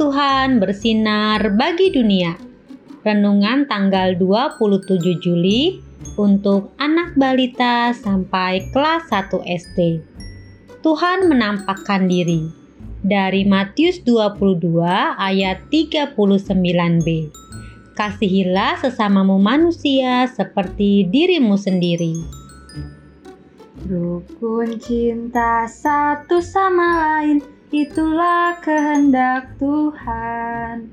Tuhan bersinar bagi dunia. Renungan tanggal 27 Juli untuk anak balita sampai kelas 1 SD. Tuhan menampakkan diri. Dari Matius 22 ayat 39b. Kasihilah sesamamu manusia seperti dirimu sendiri. Rukun cinta satu sama lain itulah kehendak Tuhan.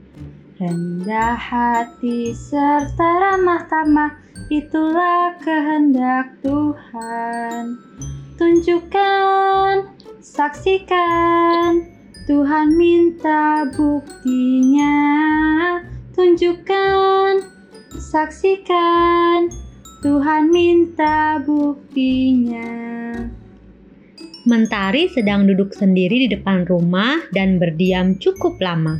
Rendah hati serta ramah tamah itulah kehendak Tuhan. Tunjukkan, saksikan, Tuhan minta buktinya. Tunjukkan, saksikan, Tuhan minta buktinya. Mentari sedang duduk sendiri di depan rumah dan berdiam cukup lama.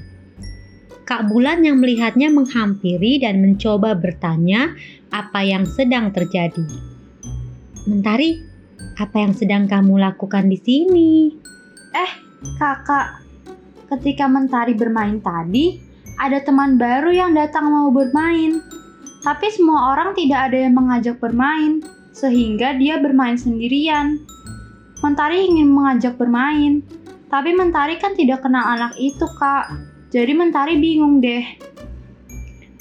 Kak Bulan yang melihatnya menghampiri dan mencoba bertanya apa yang sedang terjadi. Mentari, apa yang sedang kamu lakukan di sini? Eh, kakak, ketika Mentari bermain tadi, ada teman baru yang datang mau bermain. Tapi semua orang tidak ada yang mengajak bermain, sehingga dia bermain sendirian. Mentari ingin mengajak bermain, tapi Mentari kan tidak kenal anak itu, Kak. Jadi Mentari bingung deh.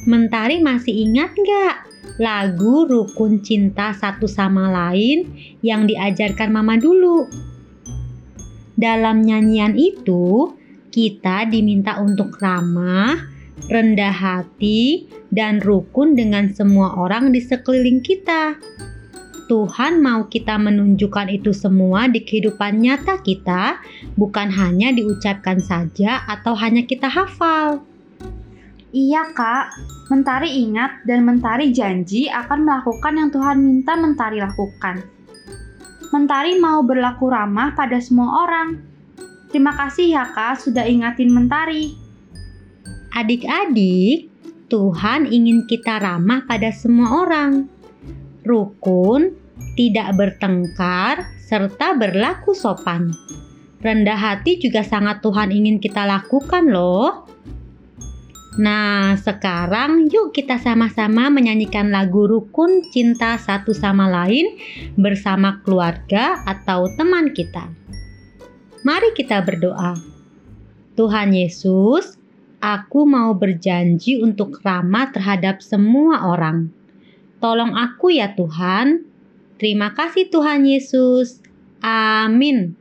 Mentari masih ingat nggak lagu Rukun Cinta Satu Sama Lain yang diajarkan Mama dulu? Dalam nyanyian itu, kita diminta untuk ramah, rendah hati, dan rukun dengan semua orang di sekeliling kita. Tuhan mau kita menunjukkan itu semua di kehidupan nyata kita, bukan hanya diucapkan saja atau hanya kita hafal. Iya, Kak. Mentari ingat dan Mentari janji akan melakukan yang Tuhan minta Mentari lakukan. Mentari mau berlaku ramah pada semua orang. Terima kasih ya, Kak, sudah ingatin Mentari. Adik-adik, Tuhan ingin kita ramah pada semua orang rukun, tidak bertengkar, serta berlaku sopan. Rendah hati juga sangat Tuhan ingin kita lakukan, loh. Nah, sekarang yuk kita sama-sama menyanyikan lagu rukun cinta satu sama lain bersama keluarga atau teman kita. Mari kita berdoa. Tuhan Yesus, aku mau berjanji untuk ramah terhadap semua orang. Tolong aku ya Tuhan. Terima kasih Tuhan Yesus. Amin.